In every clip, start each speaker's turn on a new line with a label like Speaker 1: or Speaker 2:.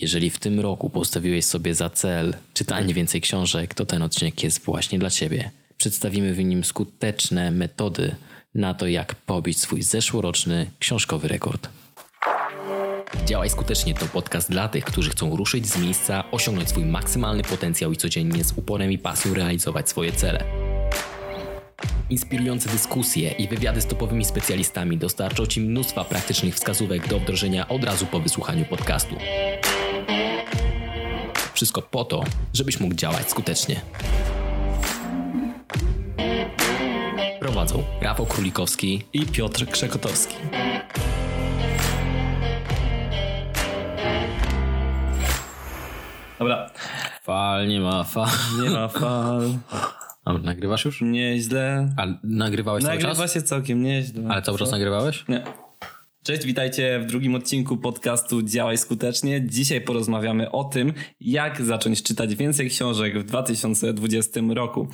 Speaker 1: Jeżeli w tym roku postawiłeś sobie za cel czytanie więcej książek, to ten odcinek jest właśnie dla Ciebie. Przedstawimy w nim skuteczne metody na to, jak pobić swój zeszłoroczny książkowy rekord. Działaj skutecznie to podcast dla tych, którzy chcą ruszyć z miejsca, osiągnąć swój maksymalny potencjał i codziennie z uporem i pasją realizować swoje cele. Inspirujące dyskusje i wywiady z topowymi specjalistami dostarczą Ci mnóstwa praktycznych wskazówek do wdrożenia od razu po wysłuchaniu podcastu. Wszystko po to, żebyś mógł działać skutecznie. Prowadzą Rafał Królikowski
Speaker 2: i Piotr Krzekotowski. Dobra.
Speaker 1: Fal, nie ma fal.
Speaker 2: Nie ma fal.
Speaker 1: A nagrywasz już?
Speaker 2: Nieźle.
Speaker 1: A nagrywałeś
Speaker 2: Nagrywa
Speaker 1: cały czas?
Speaker 2: Nagrywa się całkiem nieźle.
Speaker 1: Ale cały czas nagrywałeś?
Speaker 2: Nie. Cześć, witajcie w drugim odcinku podcastu Działaj Skutecznie. Dzisiaj porozmawiamy o tym, jak zacząć czytać więcej książek w 2020 roku.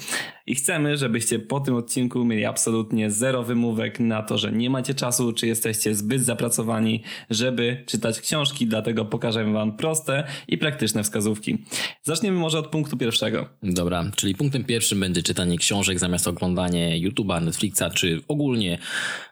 Speaker 2: I chcemy, żebyście po tym odcinku mieli absolutnie zero wymówek na to, że nie macie czasu, czy jesteście zbyt zapracowani, żeby czytać książki, dlatego pokażemy wam proste i praktyczne wskazówki. Zaczniemy może od punktu pierwszego.
Speaker 1: Dobra, czyli punktem pierwszym będzie czytanie książek zamiast oglądanie YouTube'a, Netflixa, czy ogólnie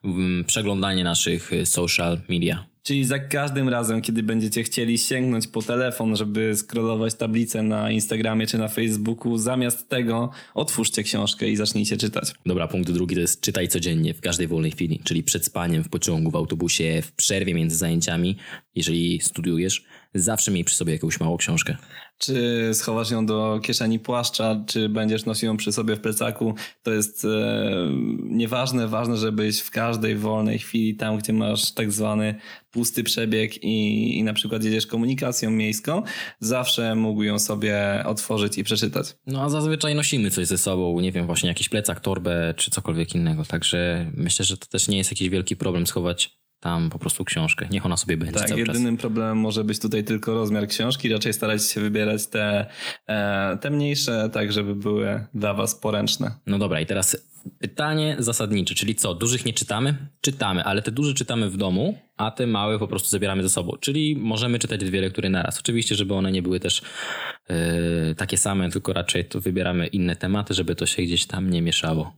Speaker 1: mm, przeglądanie naszych social social media.
Speaker 2: Czyli za każdym razem, kiedy będziecie chcieli sięgnąć po telefon, żeby scrollować tablicę na Instagramie czy na Facebooku, zamiast tego otwórzcie książkę i zacznijcie czytać.
Speaker 1: Dobra, punkt drugi to jest czytaj codziennie, w każdej wolnej chwili, czyli przed spaniem, w pociągu, w autobusie, w przerwie między zajęciami. Jeżeli studiujesz, zawsze miej przy sobie jakąś małą książkę.
Speaker 2: Czy schowasz ją do kieszeni płaszcza, czy będziesz nosił ją przy sobie w plecaku, to jest e, nieważne. Ważne, żebyś w każdej wolnej chwili, tam gdzie masz tak zwany pusty przebieg i, i na przykład jedziesz komunikacją miejską, zawsze mógł ją sobie otworzyć i przeczytać.
Speaker 1: No a zazwyczaj nosimy coś ze sobą, nie wiem, właśnie jakiś plecak, torbę czy cokolwiek innego, także myślę, że to też nie jest jakiś wielki problem schować tam po prostu książkę. Niech ona sobie będzie
Speaker 2: tak, jedynym
Speaker 1: czas.
Speaker 2: problemem może być tutaj tylko rozmiar książki. Raczej starajcie się wybierać te, e, te mniejsze, tak żeby były dla was poręczne.
Speaker 1: No dobra, i teraz pytanie zasadnicze, czyli co? Dużych nie czytamy? Czytamy, ale te duże czytamy w domu, a te małe po prostu zabieramy ze sobą. Czyli możemy czytać dwie lektury naraz. Oczywiście, żeby one nie były też yy, takie same, tylko raczej to wybieramy inne tematy, żeby to się gdzieś tam nie mieszało.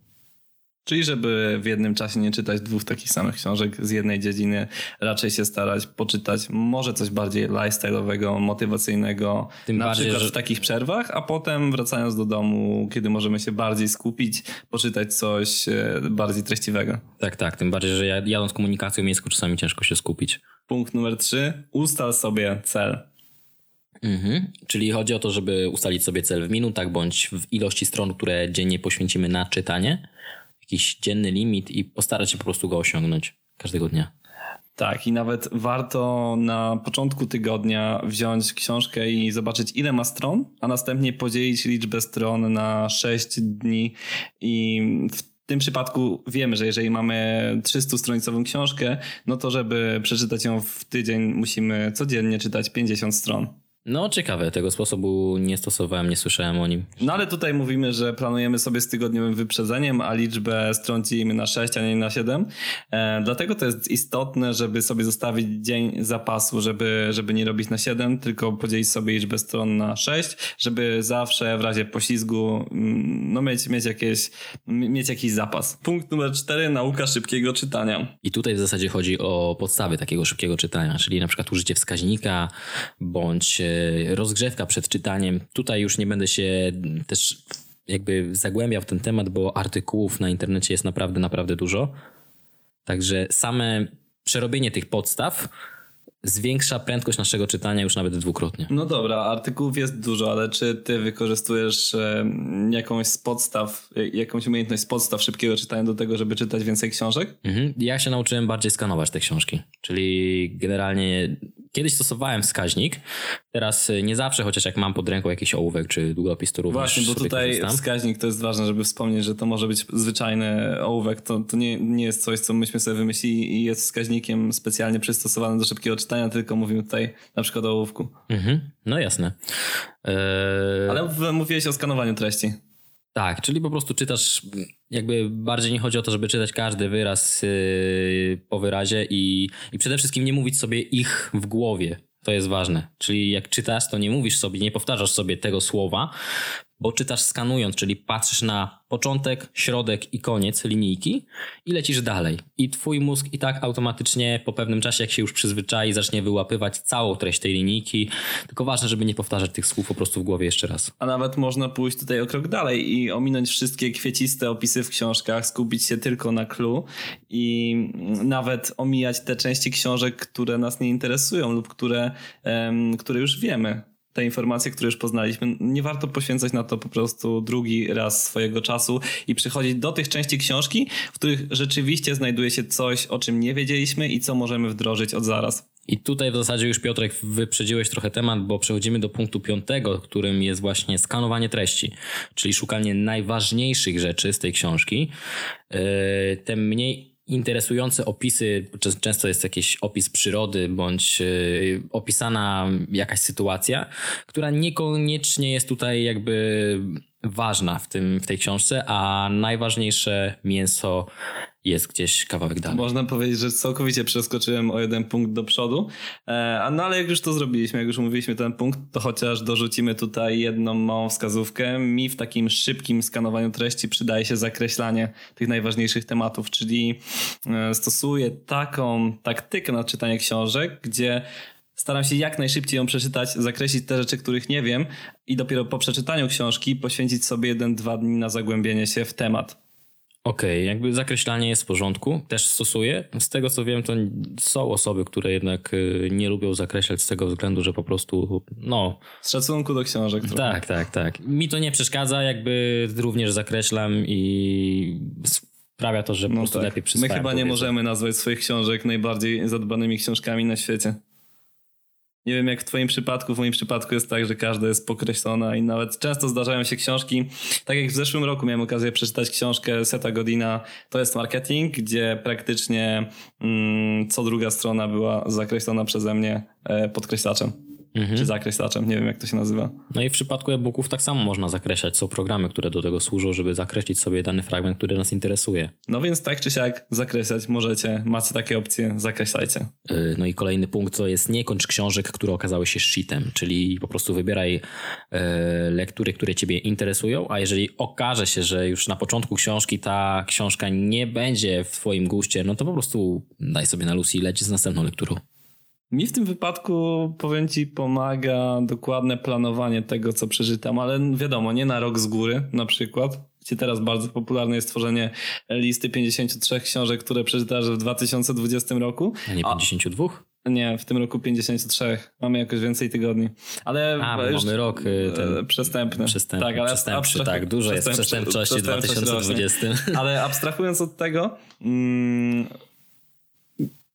Speaker 2: Czyli żeby w jednym czasie nie czytać dwóch takich samych książek z jednej dziedziny, raczej się starać poczytać może coś bardziej lifestyle'owego, motywacyjnego, Tym na bardziej, przykład że... w takich przerwach, a potem wracając do domu, kiedy możemy się bardziej skupić, poczytać coś e, bardziej treściwego.
Speaker 1: Tak, tak, tym bardziej, że jadąc komunikacją miejską czasami ciężko się skupić.
Speaker 2: Punkt numer trzy. Ustal sobie cel.
Speaker 1: Mhm. Czyli chodzi o to, żeby ustalić sobie cel w minutach bądź w ilości stron, które dziennie poświęcimy na czytanie jakiś dzienny limit i postarać się po prostu go osiągnąć każdego dnia.
Speaker 2: Tak, i nawet warto na początku tygodnia wziąć książkę i zobaczyć, ile ma stron, a następnie podzielić liczbę stron na 6 dni. I w tym przypadku wiemy, że jeżeli mamy 300-stronicową książkę, no to żeby przeczytać ją w tydzień, musimy codziennie czytać 50 stron.
Speaker 1: No, ciekawe, tego sposobu nie stosowałem, nie słyszałem o nim.
Speaker 2: No ale tutaj mówimy, że planujemy sobie z tygodniowym wyprzedzeniem, a liczbę stron dzielimy na 6, a nie na 7. E, dlatego to jest istotne, żeby sobie zostawić dzień zapasu, żeby, żeby nie robić na 7, tylko podzielić sobie liczbę stron na 6, żeby zawsze w razie poślizgu mm, no, mieć, mieć, jakieś, mieć jakiś zapas. Punkt numer 4, nauka szybkiego czytania.
Speaker 1: I tutaj w zasadzie chodzi o podstawy takiego szybkiego czytania, czyli na przykład użycie wskaźnika bądź e, rozgrzewka przed czytaniem. Tutaj już nie będę się też jakby zagłębiał w ten temat, bo artykułów na internecie jest naprawdę, naprawdę dużo. Także same przerobienie tych podstaw zwiększa prędkość naszego czytania już nawet dwukrotnie.
Speaker 2: No dobra, artykułów jest dużo, ale czy ty wykorzystujesz jakąś z podstaw, jakąś umiejętność z podstaw szybkiego czytania do tego, żeby czytać więcej książek?
Speaker 1: Mhm. Ja się nauczyłem bardziej skanować te książki, czyli generalnie Kiedyś stosowałem wskaźnik, teraz y, nie zawsze, chociaż jak mam pod ręką jakiś ołówek czy długopis, to również
Speaker 2: Właśnie, bo tutaj korzystam. wskaźnik to jest ważne, żeby wspomnieć, że to może być zwyczajny ołówek, to, to nie, nie jest coś, co myśmy sobie wymyślili i jest wskaźnikiem specjalnie przystosowanym do szybkiego czytania, tylko mówimy tutaj na przykład o ołówku.
Speaker 1: Mhm, no jasne.
Speaker 2: Eee... Ale mówiłeś o skanowaniu treści.
Speaker 1: Tak, czyli po prostu czytasz, jakby bardziej nie chodzi o to, żeby czytać każdy wyraz yy, po wyrazie i, i przede wszystkim nie mówić sobie ich w głowie. To jest ważne. Czyli jak czytasz, to nie mówisz sobie, nie powtarzasz sobie tego słowa, bo czytasz skanując, czyli patrzysz na początek, środek i koniec linijki i lecisz dalej. I twój mózg i tak automatycznie po pewnym czasie, jak się już przyzwyczai, zacznie wyłapywać całą treść tej linijki. Tylko ważne, żeby nie powtarzać tych słów po prostu w głowie jeszcze raz.
Speaker 2: A nawet można pójść tutaj o krok dalej i ominąć wszystkie kwieciste opisy w książkach, skupić się tylko na clue i nawet omijać te części książek, które nas nie interesują lub które, um, które już wiemy te informacje, które już poznaliśmy, nie warto poświęcać na to po prostu drugi raz swojego czasu i przychodzić do tych części książki, w których rzeczywiście znajduje się coś, o czym nie wiedzieliśmy i co możemy wdrożyć od zaraz.
Speaker 1: I tutaj w zasadzie już Piotrek wyprzedziłeś trochę temat, bo przechodzimy do punktu piątego, którym jest właśnie skanowanie treści, czyli szukanie najważniejszych rzeczy z tej książki. Yy, te mniej interesujące opisy, często jest jakiś opis przyrody bądź y, opisana jakaś sytuacja, która niekoniecznie jest tutaj jakby ważna w, tym, w tej książce, a najważniejsze mięso jest gdzieś kawałek dalej.
Speaker 2: Można powiedzieć, że całkowicie przeskoczyłem o jeden punkt do przodu. E, no ale jak już to zrobiliśmy, jak już mówiliśmy ten punkt, to chociaż dorzucimy tutaj jedną małą wskazówkę. Mi w takim szybkim skanowaniu treści przydaje się zakreślanie tych najważniejszych tematów, czyli e, stosuję taką taktykę na czytanie książek, gdzie staram się jak najszybciej ją przeczytać, zakreślić te rzeczy, których nie wiem i dopiero po przeczytaniu książki poświęcić sobie jeden, dwa dni na zagłębienie się w temat.
Speaker 1: Okej, okay, jakby zakreślanie jest w porządku, też stosuję. Z tego co wiem, to są osoby, które jednak y, nie lubią zakreślać z tego względu, że po prostu, no.
Speaker 2: Z szacunku do książek.
Speaker 1: Trochę. Tak, tak, tak. Mi to nie przeszkadza, jakby również zakreślam i sprawia to, że po no prostu tak. lepiej przyswajam.
Speaker 2: My chyba nie możemy nazwać swoich książek najbardziej zadbanymi książkami na świecie. Nie wiem jak w twoim przypadku, w moim przypadku jest tak, że każda jest pokreślona i nawet często zdarzają się książki, tak jak w zeszłym roku miałem okazję przeczytać książkę Seta Godina, to jest marketing, gdzie praktycznie mm, co druga strona była zakreślona przeze mnie e, podkreślaczem mhm. czy zakreślaczem, nie wiem jak to się nazywa.
Speaker 1: No i w przypadku e-booków tak samo można zakreślać. Są programy, które do tego służą, żeby zakreślić sobie dany fragment, który nas interesuje.
Speaker 2: No więc tak czy siak zakreślać możecie, macie takie opcje, zakreślajcie.
Speaker 1: Yy, no i kolejny punkt to jest nie kończ książek, które okazały się shitem, czyli po prostu wybieraj yy, lektury, które ciebie interesują, a jeżeli okaże się, że już na początku książki ta książka nie będzie w twoim guście, no to po prostu daj sobie na luz i leć z następną lekturą.
Speaker 2: Mi w tym wypadku, powiem ci, pomaga dokładne planowanie tego, co przeczytam, ale wiadomo, nie na rok z góry na przykład, gdzie teraz bardzo popularne jest tworzenie listy 53 książek, które przeczytasz w 2020 roku.
Speaker 1: A nie 52?
Speaker 2: A, nie, w tym roku 53. Mamy jakoś więcej tygodni. Ale
Speaker 1: A, już, mamy rok y, ten
Speaker 2: przestępny.
Speaker 1: Przestępny, tak, ale przestępczy, tak, dużo jest przestępczości w 2020.
Speaker 2: Ale abstrahując od tego, mm,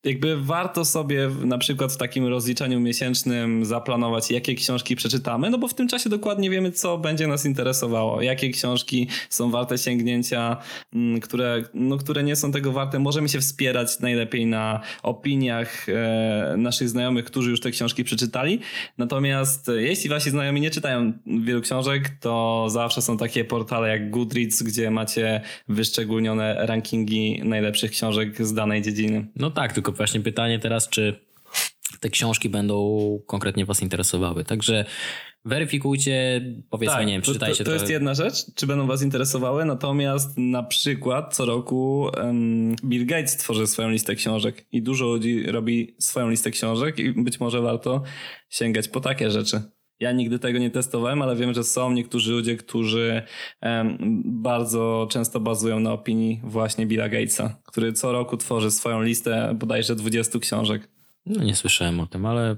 Speaker 2: jakby warto sobie na przykład w takim rozliczeniu miesięcznym zaplanować, jakie książki przeczytamy, no bo w tym czasie dokładnie wiemy, co będzie nas interesowało, jakie książki są warte sięgnięcia, mm, które, no, które nie są tego warte. Możemy się wspierać najlepiej na opiniach e, naszych znajomych, którzy już te książki przeczytali. Natomiast e, jeśli wasi znajomi nie czytają wielu książek, to zawsze są takie portale jak Goodreads, gdzie macie wyszczególnione rankingi najlepszych książek z danej dziedziny.
Speaker 1: No tak, tylko właśnie pytanie teraz, czy te książki będą konkretnie Was interesowały. Także weryfikujcie, powiedzmy, tak, nie wiem, przeczytajcie
Speaker 2: to, to, to jest jedna rzecz, czy będą Was interesowały, natomiast na przykład co roku um, Bill Gates tworzy swoją listę książek i dużo ludzi robi swoją listę książek i być może warto sięgać po takie rzeczy. Ja nigdy tego nie testowałem, ale wiem, że są niektórzy ludzie, którzy bardzo często bazują na opinii właśnie Billa Gatesa, który co roku tworzy swoją listę bodajże 20 książek.
Speaker 1: No nie słyszałem o tym, ale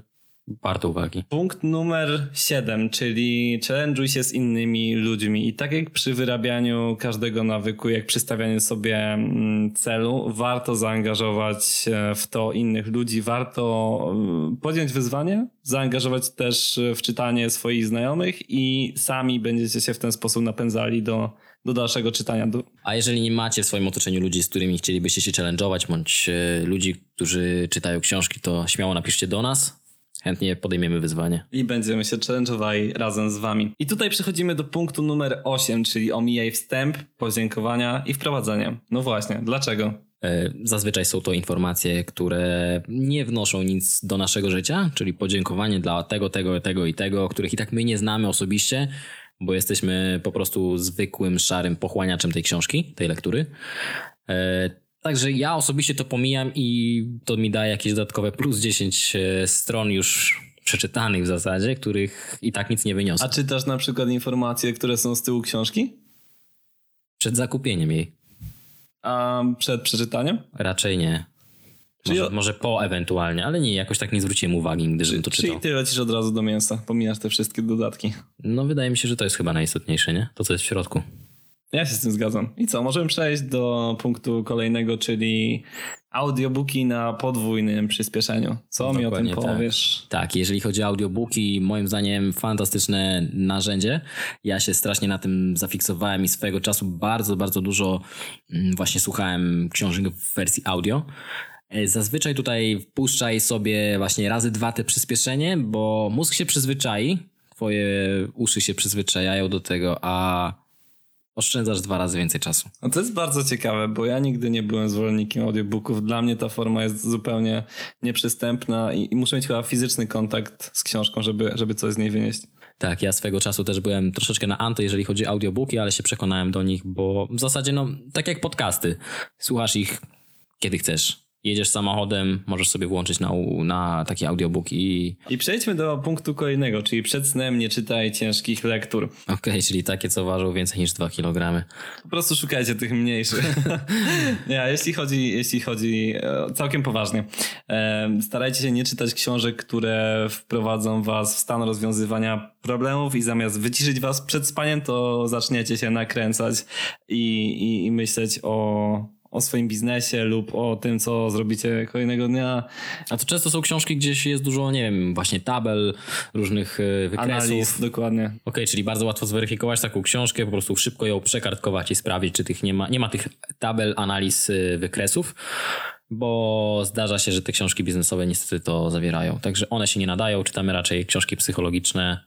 Speaker 1: warto uwagi.
Speaker 2: Punkt numer 7, czyli challenge'uj się z innymi ludźmi. I tak jak przy wyrabianiu każdego nawyku, jak przy stawianiu sobie mm, celu, warto zaangażować w to innych ludzi, warto mm, podjąć wyzwanie, zaangażować też w czytanie swoich znajomych i sami będziecie się w ten sposób napędzali do do dalszego czytania.
Speaker 1: A jeżeli nie macie w swoim otoczeniu ludzi, z którymi chcielibyście się challenge'ować, bądź e, ludzi, którzy czytają książki, to śmiało napiszcie do nas. Chętnie podejmiemy wyzwanie.
Speaker 2: I będziemy się challenge'owali razem z wami. I tutaj przechodzimy do punktu numer 8, czyli omijaj wstęp, podziękowania i wprowadzenie. No właśnie, dlaczego?
Speaker 1: E, zazwyczaj są to informacje, które nie wnoszą nic do naszego życia, czyli podziękowanie dla tego, tego, tego i tego, których i tak my nie znamy osobiście, bo jesteśmy po prostu zwykłym, szarym pochłaniaczem tej książki, tej lektury. Także ja osobiście to pomijam i to mi daje jakieś dodatkowe plus 10 e, stron już przeczytanych w zasadzie, których i tak nic nie wyniosę.
Speaker 2: A czytasz na przykład informacje, które są z tyłu książki?
Speaker 1: Przed zakupieniem jej.
Speaker 2: A przed przeczytaniem?
Speaker 1: Raczej nie. Może,
Speaker 2: o-
Speaker 1: może po ewentualnie, ale nie, jakoś tak nie zwróciłem uwagi, gdyżbym to czytał.
Speaker 2: Czyli ty lecisz od razu do mięsa, pominasz te wszystkie dodatki.
Speaker 1: No wydaje mi się, że to jest chyba najistotniejsze, nie? To, co jest w środku.
Speaker 2: Ja się z tym zgadzam. I co, możemy przejść do punktu kolejnego, czyli audiobooki na podwójnym przyspieszeniu. Co mi o tym
Speaker 1: Dokładnie tak.
Speaker 2: powiesz?
Speaker 1: Tak, jeżeli chodzi o audiobooki, moim zdaniem fantastyczne narzędzie. Ja się strasznie na tym zafiksowałem i swojego czasu bardzo, bardzo dużo mm, właśnie słuchałem książek w wersji audio. E, Zazwyczaj tutaj wpuszczaj sobie właśnie razy dwa te przyspieszenie, bo mózg się przyzwyczai, twoje uszy się przyzwyczajają do tego, a oszczędzasz dwa razy więcej czasu.
Speaker 2: No to jest bardzo ciekawe, bo ja nigdy nie byłem zwolennikiem audiobooków. Dla mnie ta forma jest zupełnie nieprzystępna i, i muszę mieć chyba fizyczny kontakt z książką, żeby, żeby coś z niej wynieść.
Speaker 1: Tak, ja swego czasu też byłem troszeczkę na anty, jeżeli chodzi o audiobooki, ale się przekonałem do nich, bo w zasadzie, no, tak jak podcasty. Słuchasz ich kiedy chcesz. Jedziesz samochodem, możesz sobie włączyć na, na taki audiobook i
Speaker 2: I przejdźmy do punktu kolejnego, czyli przed snem nie czytaj ciężkich lektur.
Speaker 1: okej, czyli takie, co ważą więcej niż 2 kg.
Speaker 2: Po prostu szukajcie tych mniejszych. nie, jeśli chodzi, jeśli chodzi e, całkiem poważnie, starajcie się nie czytać książek, które wprowadzą was w stan rozwiązywania problemów i zamiast wyciszyć was przed spaniem, to zaczniecie się nakręcać i, i, i myśleć o, o swoim biznesie lub o tym, co zrobicie kolejnego dnia.
Speaker 1: A to często są książki, gdzieś jest dużo, nie wiem, właśnie tabel, różnych e, wykresów.
Speaker 2: Analiz, dokładnie.
Speaker 1: Okej, czyli bardzo łatwo zweryfikować taką książkę, po prostu szybko ją przekartkować i sprawdzić, czy tych nie ma, nie ma tych tabel, analiz, y, wykresów, bo zdarza się, że te książki biznesowe niestety to zawierają. Także one się nie nadają, czytamy raczej książki psychologiczne,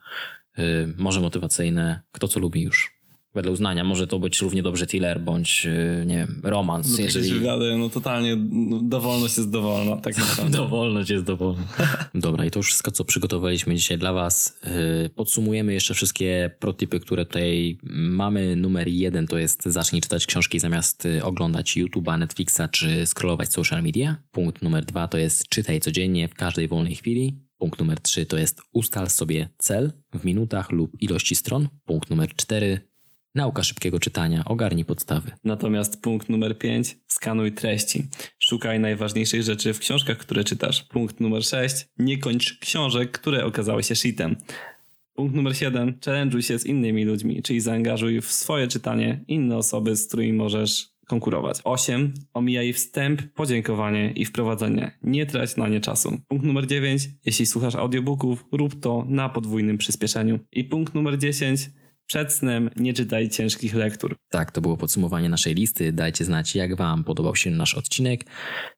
Speaker 1: y, może motywacyjne, kto co lubi już. Wedle uznania może to być równie dobrze thriller bądź, y, nie wiem, romans,
Speaker 2: Jeżeli...
Speaker 1: jeżeli...
Speaker 2: Wywiady, no totalnie no, dowolność jest dowolna, tak naprawdę.
Speaker 1: Dowolność jest dowolna. Dobra, i to już wszystko, co przygotowaliśmy dzisiaj dla Was. Yy, Podsumujemy jeszcze wszystkie protipy, które tutaj mamy. Numer jeden to jest zacznij czytać książki zamiast y, oglądać YouTube'a, Netflixa czy scrollować social media. Punkt numer dwa to jest czytaj codziennie w każdej wolnej chwili. Punkt numer trzy to jest ustal sobie cel w minutach lub ilości stron. Punkt numer cztery nauka szybkiego czytania, ogarnij podstawy.
Speaker 2: Natomiast punkt numer 5, skanuj treści. Szukaj najważniejszych rzeczy w książkach, które czytasz. Punkt numer 6, nie kończ książek, które okazały się shitem. Punkt numer 7, challenge'uj się z innymi ludźmi, czyli zaangażuj w swoje czytanie inne osoby, z którymi możesz konkurować. 8. Omijaj wstęp, podziękowanie i wprowadzenie. Nie trać na nie czasu. Punkt numer 9. Jeśli słuchasz audiobooków, rób to na podwójnym przyspieszeniu. I punkt numer 10. Przed snem nie czytaj ciężkich lektur.
Speaker 1: Tak, to było podsumowanie naszej listy. Dajcie znać, jak Wam podobał się nasz odcinek.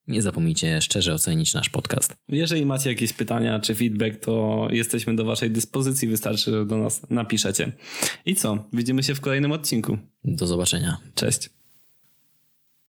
Speaker 1: Nie zapomnijcie szczerze ocenić nasz podcast.
Speaker 2: Jeżeli macie jakieś pytania czy feedback, to jesteśmy do Waszej dyspozycji. Wystarczy, że do nas napiszecie. I co? Widzimy się w kolejnym odcinku.
Speaker 1: Do zobaczenia.
Speaker 2: Cześć.